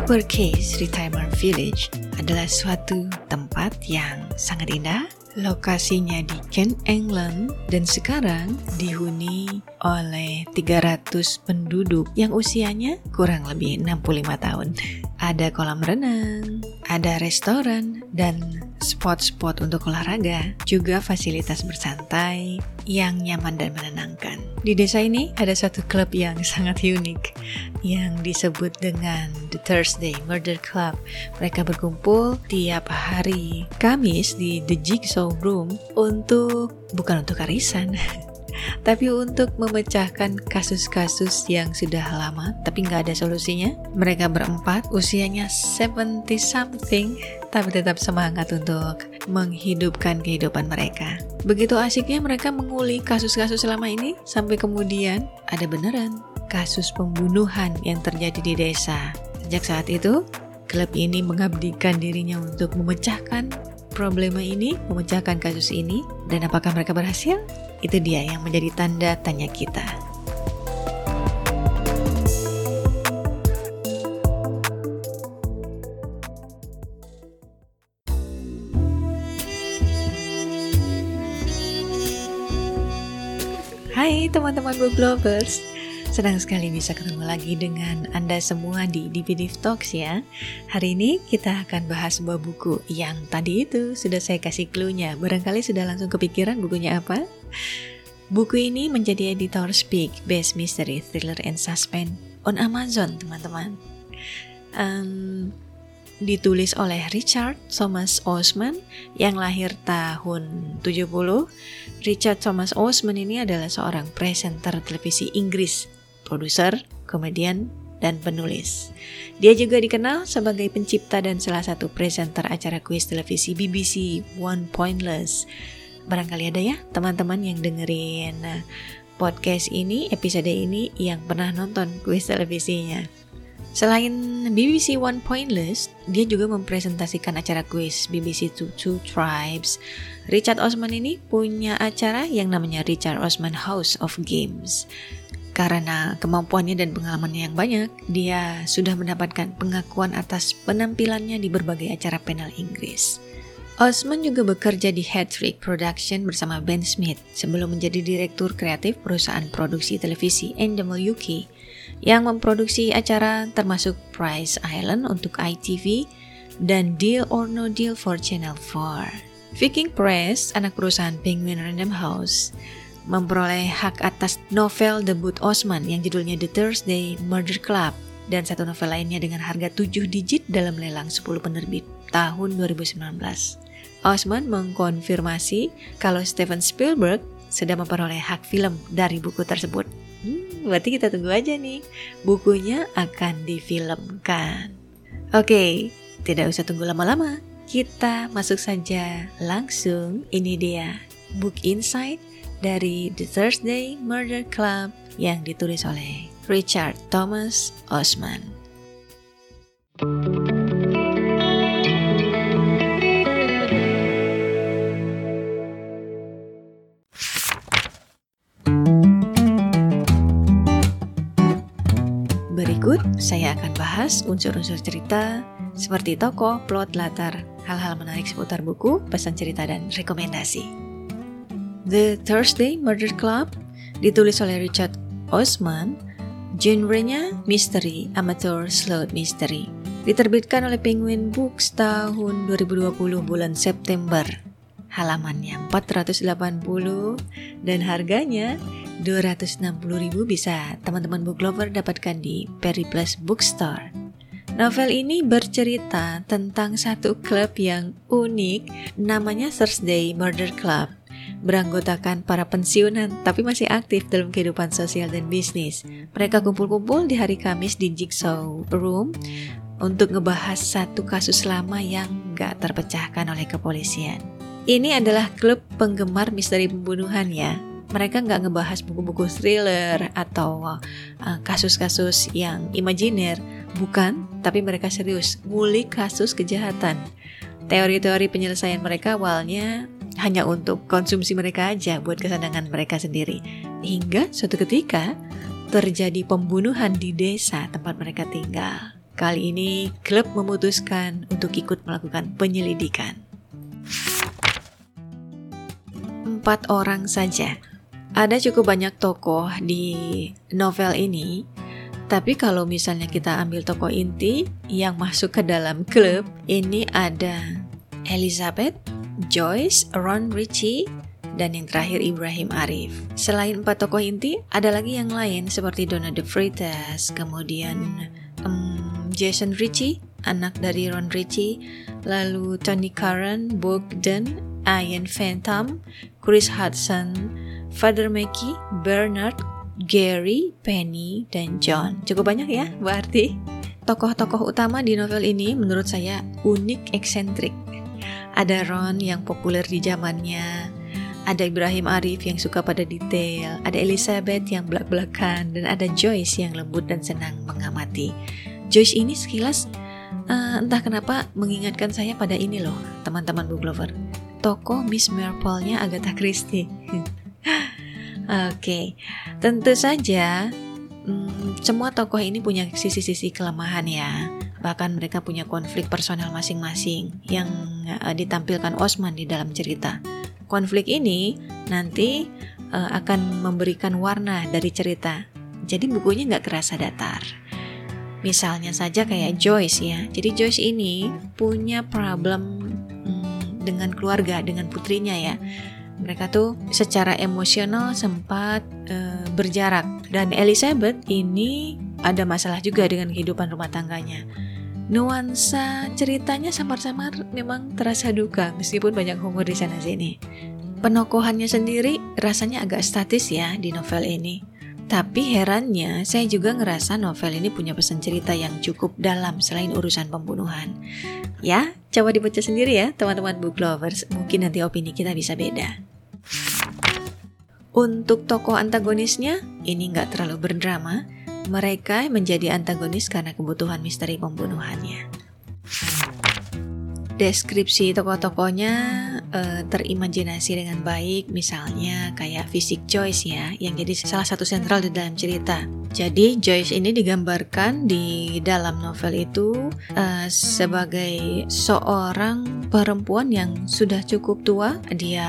Cooper Case Retirement Village adalah suatu tempat yang sangat indah. Lokasinya di Kent, England dan sekarang dihuni oleh 300 penduduk yang usianya kurang lebih 65 tahun. Ada kolam renang, ada restoran, dan spot-spot untuk olahraga, juga fasilitas bersantai yang nyaman dan menenangkan. Di desa ini ada satu klub yang sangat unik yang disebut dengan The Thursday Murder Club. Mereka berkumpul tiap hari Kamis di The Jigsaw Room untuk bukan untuk arisan, tapi untuk memecahkan kasus-kasus yang sudah lama tapi nggak ada solusinya. Mereka berempat usianya 70 something tapi tetap semangat untuk menghidupkan kehidupan mereka. Begitu asiknya mereka menguli kasus-kasus selama ini sampai kemudian ada beneran kasus pembunuhan yang terjadi di desa. Sejak saat itu, klub ini mengabdikan dirinya untuk memecahkan problema ini, memecahkan kasus ini, dan apakah mereka berhasil? Itu dia yang menjadi tanda tanya kita. Hai teman-teman book lovers, Senang sekali bisa ketemu lagi dengan Anda semua di DVD Talks ya. Hari ini kita akan bahas sebuah buku yang tadi itu sudah saya kasih clue-nya. Barangkali sudah langsung kepikiran bukunya apa? Buku ini menjadi editor Speak Best Mystery Thriller and Suspense on Amazon, teman-teman. Um, ditulis oleh Richard Thomas Osman yang lahir tahun 70. Richard Thomas Osman ini adalah seorang presenter televisi Inggris produser, komedian, dan penulis. Dia juga dikenal sebagai pencipta dan salah satu presenter acara kuis televisi BBC One Pointless. Barangkali ada ya teman-teman yang dengerin eh, podcast ini, episode ini yang pernah nonton kuis televisinya. Selain BBC One Pointless, dia juga mempresentasikan acara kuis BBC Two, Two Tribes. Richard Osman ini punya acara yang namanya Richard Osman House of Games. Karena kemampuannya dan pengalamannya yang banyak, dia sudah mendapatkan pengakuan atas penampilannya di berbagai acara panel Inggris. Osman juga bekerja di Hattrick Production bersama Ben Smith sebelum menjadi direktur kreatif perusahaan produksi televisi UK yang memproduksi acara termasuk Price Island untuk ITV dan Deal or No Deal for Channel 4. Viking Press, anak perusahaan Penguin Random House, memperoleh hak atas novel debut Osman yang judulnya The Thursday Murder Club dan satu novel lainnya dengan harga 7 digit dalam lelang 10 penerbit tahun 2019. Osman mengkonfirmasi kalau Steven Spielberg sudah memperoleh hak film dari buku tersebut. Hmm, berarti kita tunggu aja nih, bukunya akan difilmkan. Oke, tidak usah tunggu lama-lama. Kita masuk saja langsung. Ini dia Book Insight dari The Thursday Murder Club yang ditulis oleh Richard Thomas Osman. Berikut saya akan bahas unsur-unsur cerita seperti tokoh, plot, latar, hal-hal menarik seputar buku, pesan cerita, dan rekomendasi. The Thursday Murder Club ditulis oleh Richard Osman, genrenya misteri, amateur sleuth mystery. Diterbitkan oleh Penguin Books tahun 2020 bulan September. Halamannya 480 dan harganya 260.000 bisa teman-teman book lover dapatkan di Periplus Bookstore. Novel ini bercerita tentang satu klub yang unik namanya Thursday Murder Club beranggotakan para pensiunan tapi masih aktif dalam kehidupan sosial dan bisnis. Mereka kumpul-kumpul di hari Kamis di Jigsaw Room untuk ngebahas satu kasus lama yang gak terpecahkan oleh kepolisian. Ini adalah klub penggemar misteri pembunuhan ya. Mereka nggak ngebahas buku-buku thriller atau uh, kasus-kasus uh, yang imajiner, bukan, tapi mereka serius ngulik kasus kejahatan. Teori-teori penyelesaian mereka awalnya hanya untuk konsumsi mereka aja buat kesenangan mereka sendiri. Hingga suatu ketika terjadi pembunuhan di desa tempat mereka tinggal. Kali ini klub memutuskan untuk ikut melakukan penyelidikan. Empat orang saja. Ada cukup banyak tokoh di novel ini, tapi kalau misalnya kita ambil tokoh inti yang masuk ke dalam klub, ini ada Elizabeth, Joyce, Ron Ritchie, dan yang terakhir Ibrahim Arif. Selain empat tokoh inti, ada lagi yang lain seperti Donna De Freitas, kemudian um, Jason Ritchie, anak dari Ron Ritchie, lalu Tony Curran, Bogdan, Ian Phantom, Chris Hudson, Father Mackie, Bernard, Gary, Penny, dan John. Cukup banyak ya, berarti. Tokoh-tokoh utama di novel ini menurut saya unik eksentrik. Ada Ron yang populer di zamannya, ada Ibrahim Arif yang suka pada detail, ada Elizabeth yang belak-belakan, dan ada Joyce yang lembut dan senang mengamati. Joyce ini sekilas uh, entah kenapa mengingatkan saya pada ini loh, teman-teman book lover. Tokoh Miss Marple-nya Agatha Christie. Oke, tentu saja hmm, semua tokoh ini punya sisi-sisi kelemahan ya. Bahkan mereka punya konflik personal masing-masing yang uh, ditampilkan Osman di dalam cerita. Konflik ini nanti uh, akan memberikan warna dari cerita. Jadi bukunya nggak kerasa datar. Misalnya saja kayak Joyce ya. Jadi Joyce ini punya problem hmm, dengan keluarga, dengan putrinya ya mereka tuh secara emosional sempat uh, berjarak dan Elizabeth ini ada masalah juga dengan kehidupan rumah tangganya. Nuansa ceritanya samar-samar memang terasa duka meskipun banyak humor di sana sini. Penokohannya sendiri rasanya agak statis ya di novel ini. Tapi herannya, saya juga ngerasa novel ini punya pesan cerita yang cukup dalam selain urusan pembunuhan. Ya, coba dibaca sendiri ya teman-teman book lovers, mungkin nanti opini kita bisa beda. Untuk tokoh antagonisnya, ini nggak terlalu berdrama. Mereka menjadi antagonis karena kebutuhan misteri pembunuhannya. Deskripsi tokoh-tokohnya uh, terimajinasi dengan baik, misalnya kayak fisik Joyce ya, yang jadi salah satu sentral di dalam cerita. Jadi Joyce ini digambarkan di dalam novel itu uh, sebagai seorang perempuan yang sudah cukup tua. Dia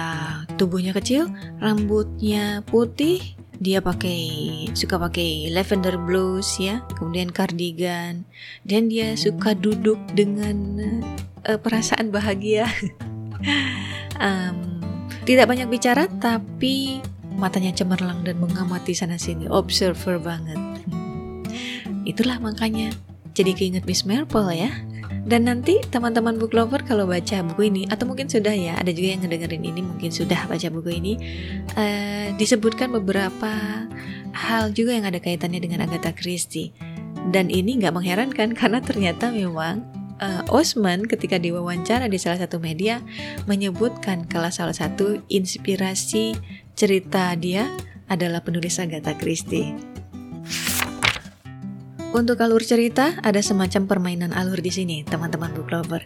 tubuhnya kecil, rambutnya putih, dia pakai suka pakai lavender blues ya, kemudian cardigan, dan dia suka duduk dengan uh, perasaan bahagia. um, tidak banyak bicara tapi matanya cemerlang dan mengamati sana sini, observer banget. Itulah makanya jadi keinget Miss Marple ya. Dan nanti teman-teman book lover kalau baca buku ini atau mungkin sudah ya, ada juga yang ngedengerin ini mungkin sudah baca buku ini uh, disebutkan beberapa hal juga yang ada kaitannya dengan Agatha Christie. Dan ini nggak mengherankan karena ternyata memang uh, Osman ketika diwawancara di salah satu media menyebutkan kalau salah satu inspirasi cerita dia adalah penulis Agatha Christie. Untuk alur cerita ada semacam permainan alur di sini, teman-teman book lover.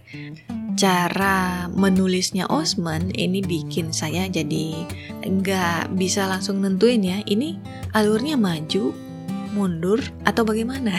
Cara menulisnya Osman ini bikin saya jadi nggak bisa langsung nentuin ya, ini alurnya maju, mundur, atau bagaimana.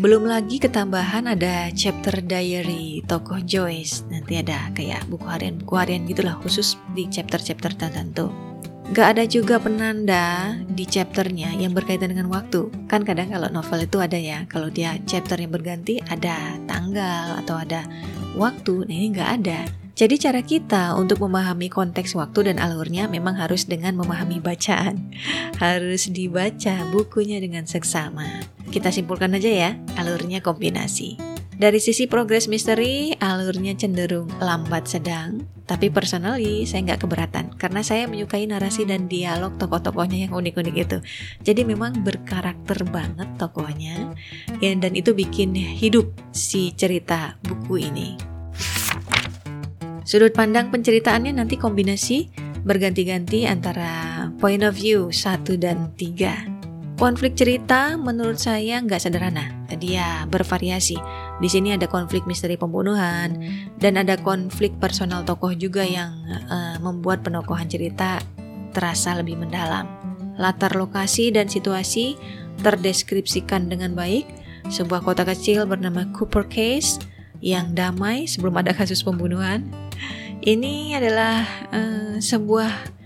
Belum lagi ketambahan ada chapter diary tokoh Joyce. Nanti ada kayak buku harian-buku harian gitulah khusus di chapter-chapter tertentu. Gak ada juga penanda di chapternya yang berkaitan dengan waktu. Kan kadang kalau novel itu ada ya, kalau dia chapter yang berganti ada tanggal atau ada waktu. Nah ini gak ada. Jadi cara kita untuk memahami konteks waktu dan alurnya memang harus dengan memahami bacaan. Harus dibaca bukunya dengan seksama. Kita simpulkan aja ya, alurnya kombinasi. Dari sisi progres misteri, alurnya cenderung lambat sedang. Tapi personally, saya nggak keberatan. Karena saya menyukai narasi dan dialog tokoh-tokohnya yang unik-unik itu. Jadi memang berkarakter banget tokohnya. Ya, dan itu bikin hidup si cerita buku ini. Sudut pandang penceritaannya nanti kombinasi berganti-ganti antara point of view 1 dan 3. Konflik cerita menurut saya nggak sederhana, dia bervariasi. Di sini ada konflik misteri pembunuhan dan ada konflik personal tokoh juga yang uh, membuat penokohan cerita terasa lebih mendalam. Latar lokasi dan situasi terdeskripsikan dengan baik sebuah kota kecil bernama Cooper Case yang damai sebelum ada kasus pembunuhan. Ini adalah uh, sebuah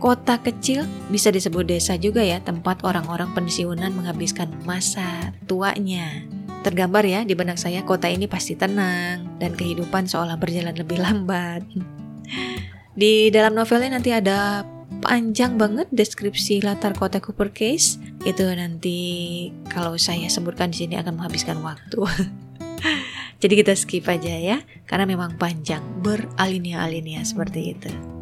kota kecil, bisa disebut desa juga ya, tempat orang-orang pensiunan menghabiskan masa tuanya. Tergambar ya di benak saya kota ini pasti tenang dan kehidupan seolah berjalan lebih lambat. Di dalam novelnya nanti ada panjang banget deskripsi latar kota Cooper Case. Itu nanti kalau saya sebutkan di sini akan menghabiskan waktu. Jadi kita skip aja ya, karena memang panjang, beralinea-alinea seperti itu.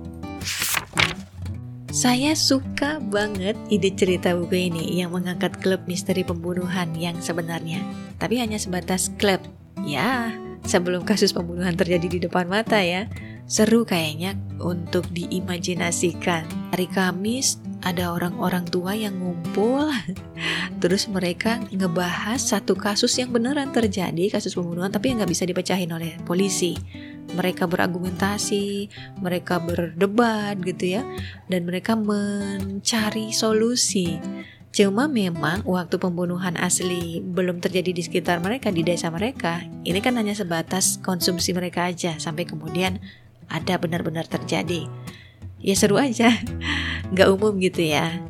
Saya suka banget ide cerita buku ini yang mengangkat klub misteri pembunuhan yang sebenarnya, tapi hanya sebatas klub. Ya, sebelum kasus pembunuhan terjadi di depan mata ya. Seru kayaknya untuk diimajinasikan. Hari Kamis ada orang-orang tua yang ngumpul, terus mereka ngebahas satu kasus yang beneran terjadi, kasus pembunuhan tapi nggak bisa dipecahin oleh polisi. Mereka berargumentasi, mereka berdebat gitu ya, dan mereka mencari solusi. Cuma memang waktu pembunuhan asli belum terjadi di sekitar mereka, di desa mereka, ini kan hanya sebatas konsumsi mereka aja, sampai kemudian ada benar-benar terjadi. Ya seru aja, nggak umum gitu ya.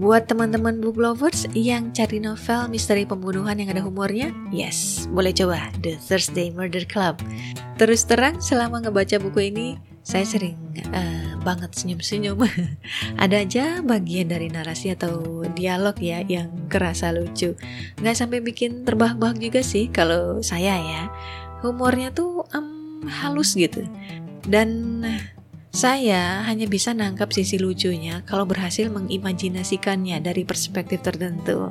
Buat teman-teman book lovers yang cari novel misteri pembunuhan yang ada humornya, yes, boleh coba The Thursday Murder Club. Terus terang, selama ngebaca buku ini, saya sering uh, banget senyum-senyum. ada aja bagian dari narasi atau dialog ya yang kerasa lucu. Nggak sampai bikin terbahak-bahak juga sih kalau saya ya. Humornya tuh um, halus gitu. Dan saya hanya bisa nangkap sisi lucunya kalau berhasil mengimajinasikannya dari perspektif tertentu.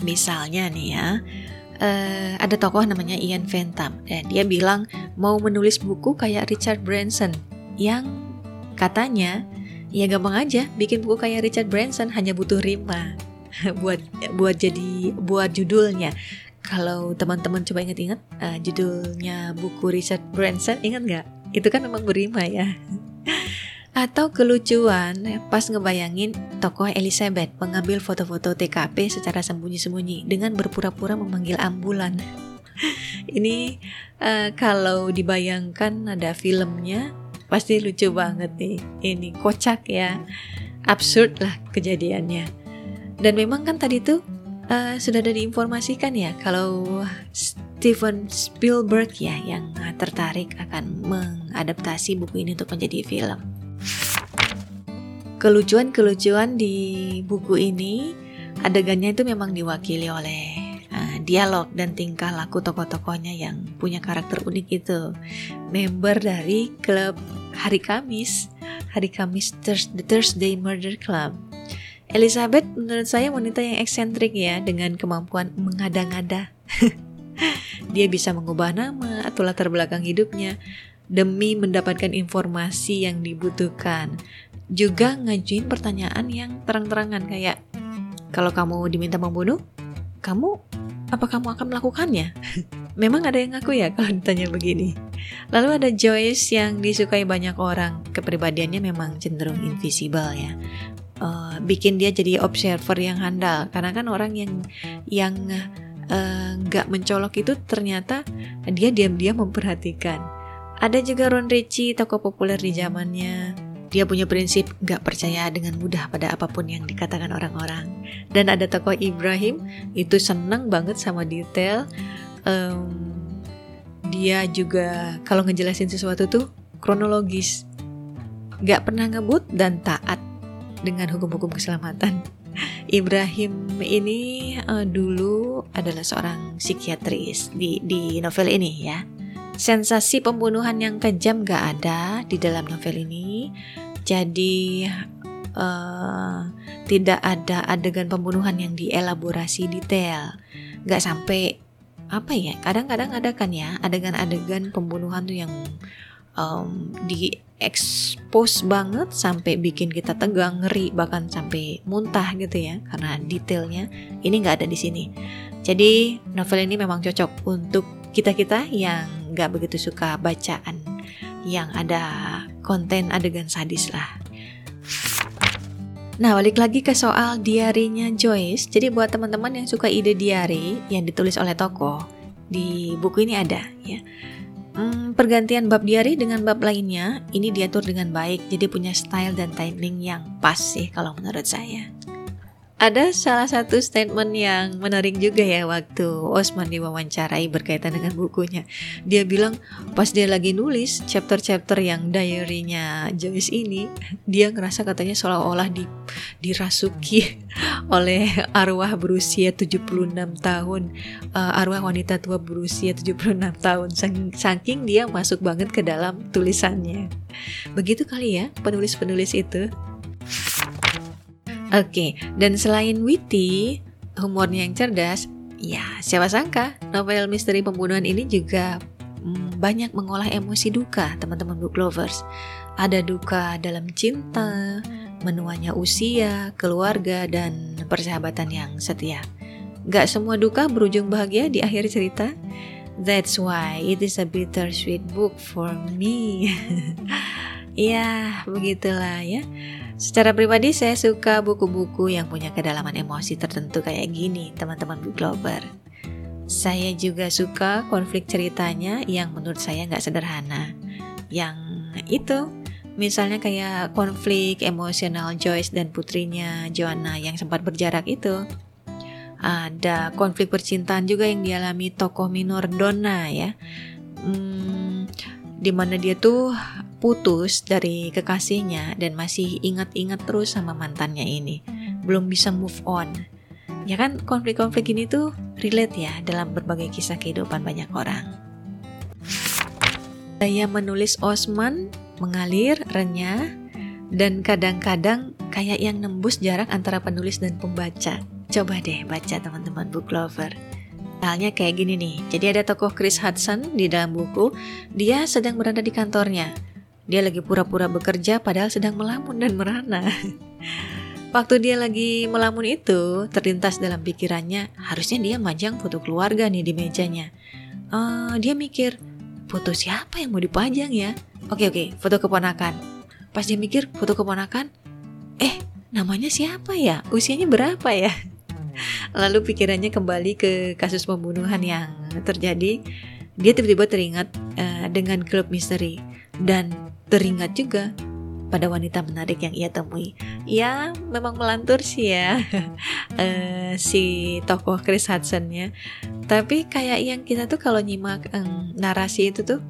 Misalnya nih ya, uh, ada tokoh namanya Ian Ventam dan dia bilang mau menulis buku kayak Richard Branson yang katanya ya gampang aja bikin buku kayak Richard Branson hanya butuh rima buat buat jadi buat judulnya kalau teman-teman coba ingat-ingat uh, judulnya buku Richard Branson ingat nggak? Itu kan memang berima ya. Atau kelucuan pas ngebayangin tokoh Elizabeth mengambil foto-foto TKP secara sembunyi-sembunyi dengan berpura-pura memanggil ambulan. Ini uh, kalau dibayangkan ada filmnya pasti lucu banget nih. Ini kocak ya, absurd lah kejadiannya. Dan memang kan tadi tuh uh, sudah ada diinformasikan ya kalau Steven Spielberg ya yang tertarik akan mengadaptasi buku ini untuk menjadi film. Kelucuan-kelucuan di buku ini adegannya itu memang diwakili oleh uh, dialog dan tingkah laku tokoh-tokohnya yang punya karakter unik itu. Member dari klub Hari Kamis, Hari Kamis The Thursday Murder Club Elizabeth menurut saya wanita yang eksentrik ya dengan kemampuan mengada-ngada. Dia bisa mengubah nama atau latar belakang hidupnya demi mendapatkan informasi yang dibutuhkan. Juga ngajuin pertanyaan yang terang-terangan kayak kalau kamu diminta membunuh, kamu apa kamu akan melakukannya? Memang ada yang ngaku ya kalau ditanya begini. Lalu ada Joyce yang disukai banyak orang. Kepribadiannya memang cenderung invisible ya uh, bikin dia jadi observer yang handal. Karena kan orang yang yang eh, nggak uh, mencolok itu ternyata dia diam-diam memperhatikan. Ada juga Ron Ritchie tokoh populer di zamannya. Dia punya prinsip nggak percaya dengan mudah pada apa pun yang dikatakan orang-orang. Dan ada tokoh Ibrahim itu seneng banget sama detail. Um, dia juga kalau ngejelasin sesuatu tuh kronologis. Nggak pernah ngebut dan taat dengan hukum-hukum keselamatan. Ibrahim ini uh, dulu adalah seorang psikiatris di di novel ini ya. Sensasi pembunuhan yang kejam gak ada di dalam novel ini. Jadi uh, tidak ada adegan pembunuhan yang dielaborasi detail. Gak sampai apa ya? Kadang-kadang ada kan ya adegan-adegan pembunuhan tuh yang um, di expose banget sampai bikin kita tegang, ngeri, bahkan sampai muntah gitu ya karena detailnya ini nggak ada di sini. Jadi novel ini memang cocok untuk kita-kita yang nggak begitu suka bacaan yang ada konten adegan sadis lah. Nah, balik lagi ke soal diarinya Joyce. Jadi buat teman-teman yang suka ide diary yang ditulis oleh tokoh, di buku ini ada ya. Hmm, pergantian bab diary dengan bab lainnya ini diatur dengan baik, jadi punya style dan timing yang pas sih kalau menurut saya. Ada salah satu statement yang menarik juga ya waktu Osman diwawancarai berkaitan dengan bukunya. Dia bilang pas dia lagi nulis chapter-chapter yang diary-nya Joyce ini, dia ngerasa katanya seolah-olah di, dirasuki oleh arwah berusia 76 tahun, uh, arwah wanita tua berusia 76 tahun. Saking dia masuk banget ke dalam tulisannya. Begitu kali ya penulis-penulis itu. Oke, dan selain witty, humornya yang cerdas, ya siapa sangka novel misteri pembunuhan ini juga mm, banyak mengolah emosi duka teman-teman book lovers. Ada duka dalam cinta, menuanya usia, keluarga, dan persahabatan yang setia. Gak semua duka berujung bahagia di akhir cerita. That's why it is a bittersweet book for me. ya, begitulah ya. Secara pribadi saya suka buku-buku yang punya kedalaman emosi tertentu kayak gini, teman-teman book lover. Saya juga suka konflik ceritanya yang menurut saya nggak sederhana. Yang itu, misalnya kayak konflik emosional Joyce dan putrinya Joanna yang sempat berjarak itu. Ada konflik percintaan juga yang dialami tokoh minor Donna ya. Hmm, di mana dia tuh putus dari kekasihnya dan masih ingat-ingat terus sama mantannya ini. Belum bisa move on. Ya kan konflik-konflik ini tuh relate ya dalam berbagai kisah kehidupan banyak orang. Saya menulis Osman mengalir, renyah, dan kadang-kadang kayak yang nembus jarak antara penulis dan pembaca. Coba deh baca teman-teman book lover. Halnya kayak gini nih, jadi ada tokoh Chris Hudson di dalam buku, dia sedang berada di kantornya. Dia lagi pura-pura bekerja padahal sedang melamun dan merana. Waktu dia lagi melamun itu, terlintas dalam pikirannya, harusnya dia majang foto keluarga nih di mejanya. Uh, dia mikir, foto siapa yang mau dipajang ya? Oke oke, foto keponakan. Pas dia mikir, foto keponakan, eh namanya siapa ya? Usianya berapa ya? Lalu pikirannya kembali ke kasus pembunuhan yang terjadi. Dia tiba-tiba teringat uh, dengan klub misteri dan teringat juga pada wanita menarik yang ia temui. Ya, memang melantur sih ya uh, si tokoh Chris Hudson ya. Tapi kayak yang kita tuh kalau nyimak um, narasi itu tuh,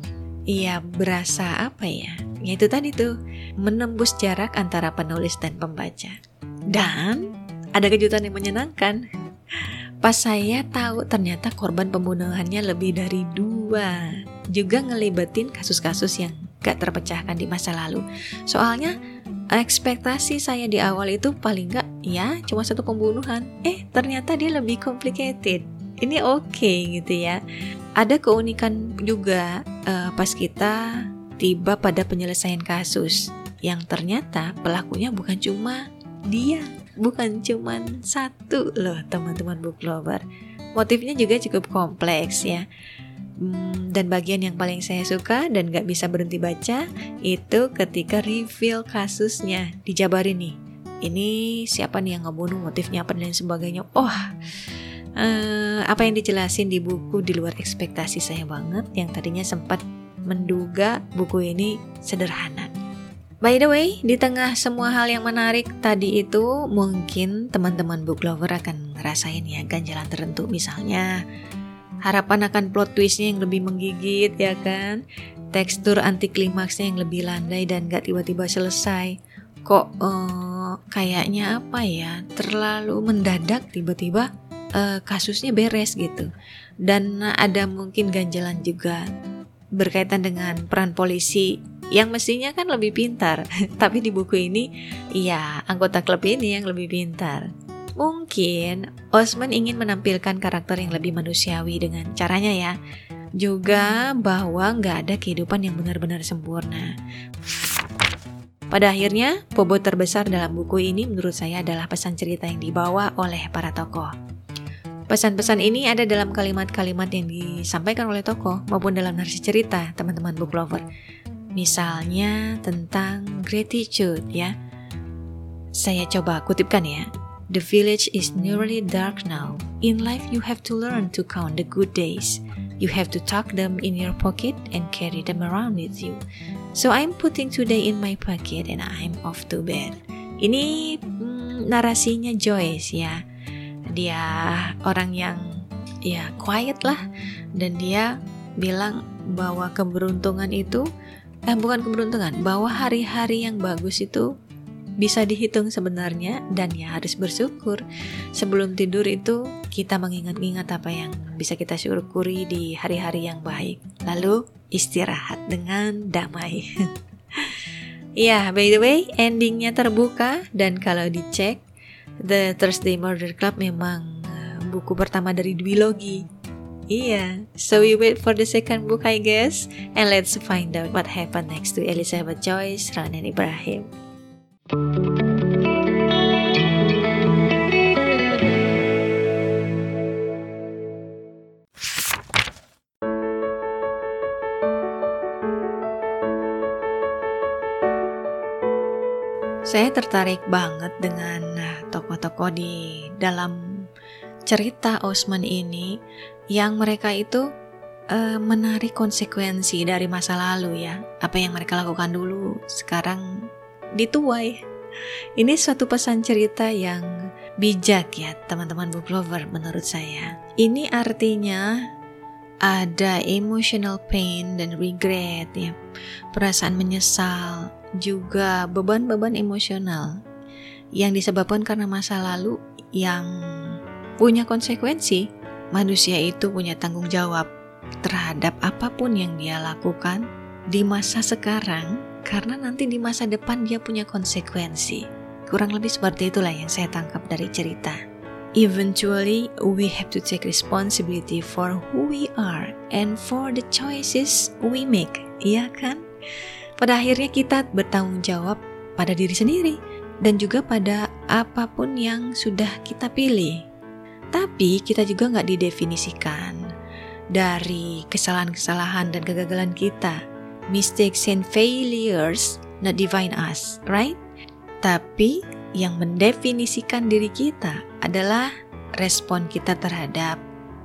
iya berasa apa ya? Ya itu tadi tuh menembus jarak antara penulis dan pembaca. Dan ada kejutan yang menyenangkan. Pas saya tahu ternyata korban pembunuhannya lebih dari dua, juga ngelibetin kasus-kasus yang gak terpecahkan di masa lalu. Soalnya ekspektasi saya di awal itu paling gak ya cuma satu pembunuhan. Eh ternyata dia lebih complicated. Ini oke okay, gitu ya. Ada keunikan juga uh, pas kita tiba pada penyelesaian kasus yang ternyata pelakunya bukan cuma dia, bukan cuma satu loh teman-teman book lover. Motifnya juga cukup kompleks ya. Hmm, dan bagian yang paling saya suka dan gak bisa berhenti baca itu ketika reveal kasusnya dijabarin nih. Ini siapa nih yang ngebunuh motifnya apa dan sebagainya. Oh, uh, apa yang dijelasin di buku di luar ekspektasi saya banget. Yang tadinya sempat menduga buku ini sederhana. By the way, di tengah semua hal yang menarik tadi itu, mungkin teman-teman book lover akan ngerasain ya ganjalan tertentu misalnya harapan akan plot twistnya yang lebih menggigit ya kan? Tekstur anti klimaksnya yang lebih landai dan gak tiba-tiba selesai. Kok uh, kayaknya apa ya? Terlalu mendadak tiba-tiba uh, kasusnya beres gitu. Dan ada mungkin ganjalan juga berkaitan dengan peran polisi yang mestinya kan lebih pintar. Tapi di buku ini ya anggota klub ini yang lebih pintar Mungkin Osman ingin menampilkan karakter yang lebih manusiawi dengan caranya ya. Juga bahwa nggak ada kehidupan yang benar-benar sempurna. Pada akhirnya, bobot terbesar dalam buku ini menurut saya adalah pesan cerita yang dibawa oleh para tokoh. Pesan-pesan ini ada dalam kalimat-kalimat yang disampaikan oleh tokoh maupun dalam narasi cerita, teman-teman book lover. Misalnya tentang gratitude ya, Saya coba kutipkan ya. The village is nearly dark now. In life, you have to learn to count the good days. You have to tuck them in your pocket and carry them around with you. So I'm putting today in my pocket and I'm off to bed. Ini hmm, narasinya Joyce ya. Dia orang yang ya quiet lah dan dia bilang bahwa keberuntungan itu eh bukan keberuntungan, bahwa hari-hari yang bagus itu bisa dihitung sebenarnya dan ya harus bersyukur. Sebelum tidur itu kita mengingat-ingat apa yang bisa kita syukuri di hari-hari yang baik. Lalu istirahat dengan damai. ya, by the way, endingnya terbuka dan kalau dicek The Thursday Murder Club memang eh, buku pertama dari duologi. Iya, so we wait for the second book I guess and let's find out what happened next to Elizabeth Joyce, Ronan Ibrahim. Saya tertarik banget dengan nah, tokoh-tokoh di dalam cerita Osman ini yang mereka itu uh, menarik konsekuensi dari masa lalu ya. Apa yang mereka lakukan dulu sekarang dituai. Ini suatu pesan cerita yang bijak ya teman-teman book lover menurut saya. Ini artinya ada emotional pain dan regret ya. Perasaan menyesal, juga beban-beban emosional yang disebabkan karena masa lalu yang punya konsekuensi. Manusia itu punya tanggung jawab terhadap apa pun yang dia lakukan di masa sekarang karena nanti di masa depan dia punya konsekuensi. Kurang lebih seperti itulah yang saya tangkap dari cerita. Eventually, we have to take responsibility for who we are and for the choices we make, iya kan? Pada akhirnya kita bertanggung jawab pada diri sendiri dan juga pada apa pun yang sudah kita pilih. Tapi kita juga nggak didefinisikan dari kesalahan-kesalahan dan kegagalan kita mistakes and failures not define us, right? Tapi yang mendefinisikan diri kita adalah respon kita terhadap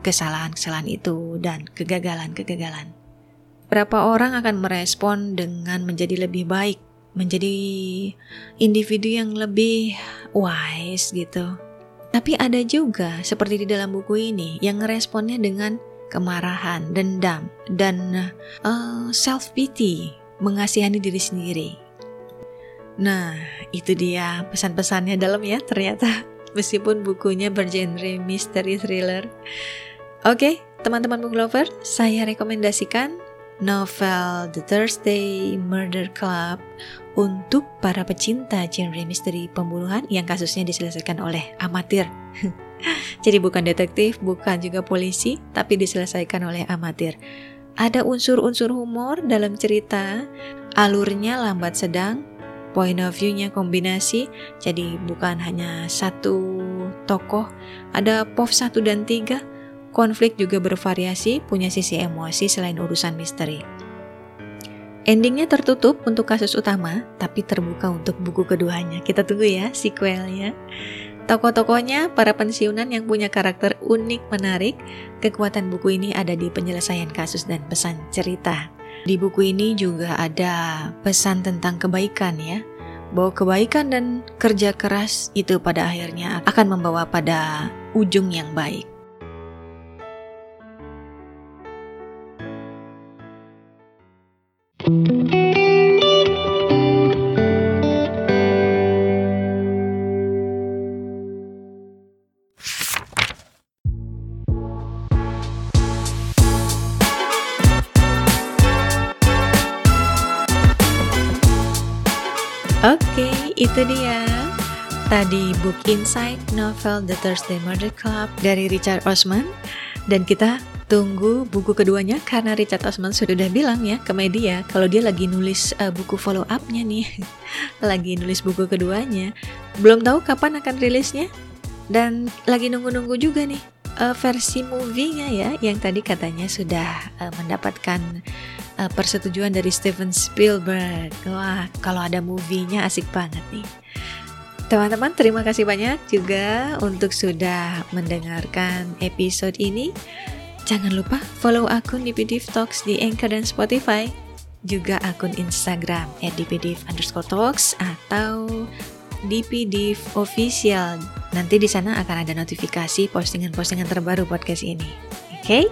kesalahan-kesalahan itu dan kegagalan-kegagalan. Berapa orang akan merespon dengan menjadi lebih baik, menjadi individu yang lebih wise gitu. Tapi ada juga seperti di dalam buku ini yang ngeresponnya dengan kemarahan, dendam, dan uh, eh, self pity, mengasihani diri sendiri. Nah, itu dia pesan-pesannya dalam ya ternyata meskipun bukunya bergenre mystery thriller. Oke, teman-teman book lover, saya rekomendasikan novel The Thursday Murder Club untuk para pecinta genre misteri pembunuhan yang kasusnya diselesaikan oleh amatir. Jadi bukan detektif, bukan juga polisi, tapi diselesaikan oleh amatir. Ada unsur-unsur humor dalam cerita, alurnya lambat sedang, point of view-nya kombinasi, jadi bukan hanya satu tokoh, ada POV 1 dan 3, konflik juga bervariasi, punya sisi emosi selain urusan misteri. Endingnya tertutup untuk kasus utama, tapi terbuka untuk buku keduanya. Kita tunggu ya sequelnya. Tokoh-tokohnya para pensiunan yang punya karakter unik menarik. Kekuatan buku ini ada di penyelesaian kasus dan pesan cerita. Di buku ini juga ada pesan tentang kebaikan ya. Bahwa kebaikan dan kerja keras itu pada akhirnya akan membawa pada ujung yang baik. Itu dia. Tadi book Insight novel The Thursday Murder Club dari Richard Osman dan kita tunggu buku keduanya karena Richard Osman sudah bilang ya ke media kalau dia lagi nulis uh, buku follow up-nya nih. lagi nulis buku keduanya. Belum tahu kapan akan rilisnya dan lagi nunggu-nunggu juga nih uh, versi movie-nya ya yang tadi katanya sudah uh, mendapatkan uh, persetujuan dari Steven Spielberg. Wah, kalau ada movie-nya asik banget nih. Teman-teman, terima kasih banyak juga untuk sudah mendengarkan episode ini. Jangan lupa follow akun DPDIV Talks di Anchor dan Spotify. Juga akun Instagram at underscore Talks atau DPDIV Official. Nanti di sana akan ada notifikasi postingan-postingan terbaru podcast ini. Oke? Okay?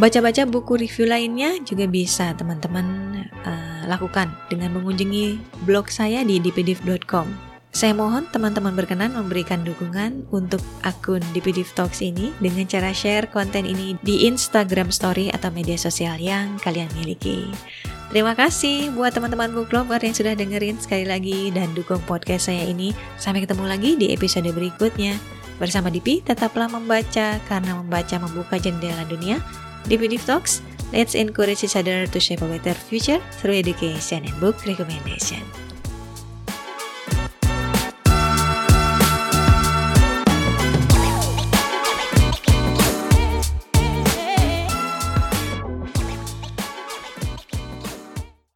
Baca-baca buku review lainnya juga bisa teman-teman uh, lakukan dengan mengunjungi blog saya di dpdiv.com. Saya mohon teman-teman berkenan memberikan dukungan untuk akun DPDIV Talks ini dengan cara share konten ini di Instagram Story atau media sosial yang kalian miliki. Terima kasih buat teman-teman book yang sudah dengerin sekali lagi dan dukung podcast saya ini. Sampai ketemu lagi di episode berikutnya. Bersama Dipi, tetaplah membaca karena membaca membuka jendela dunia. DPDIV Talks, let's encourage each other to shape a better future through education and book recommendation.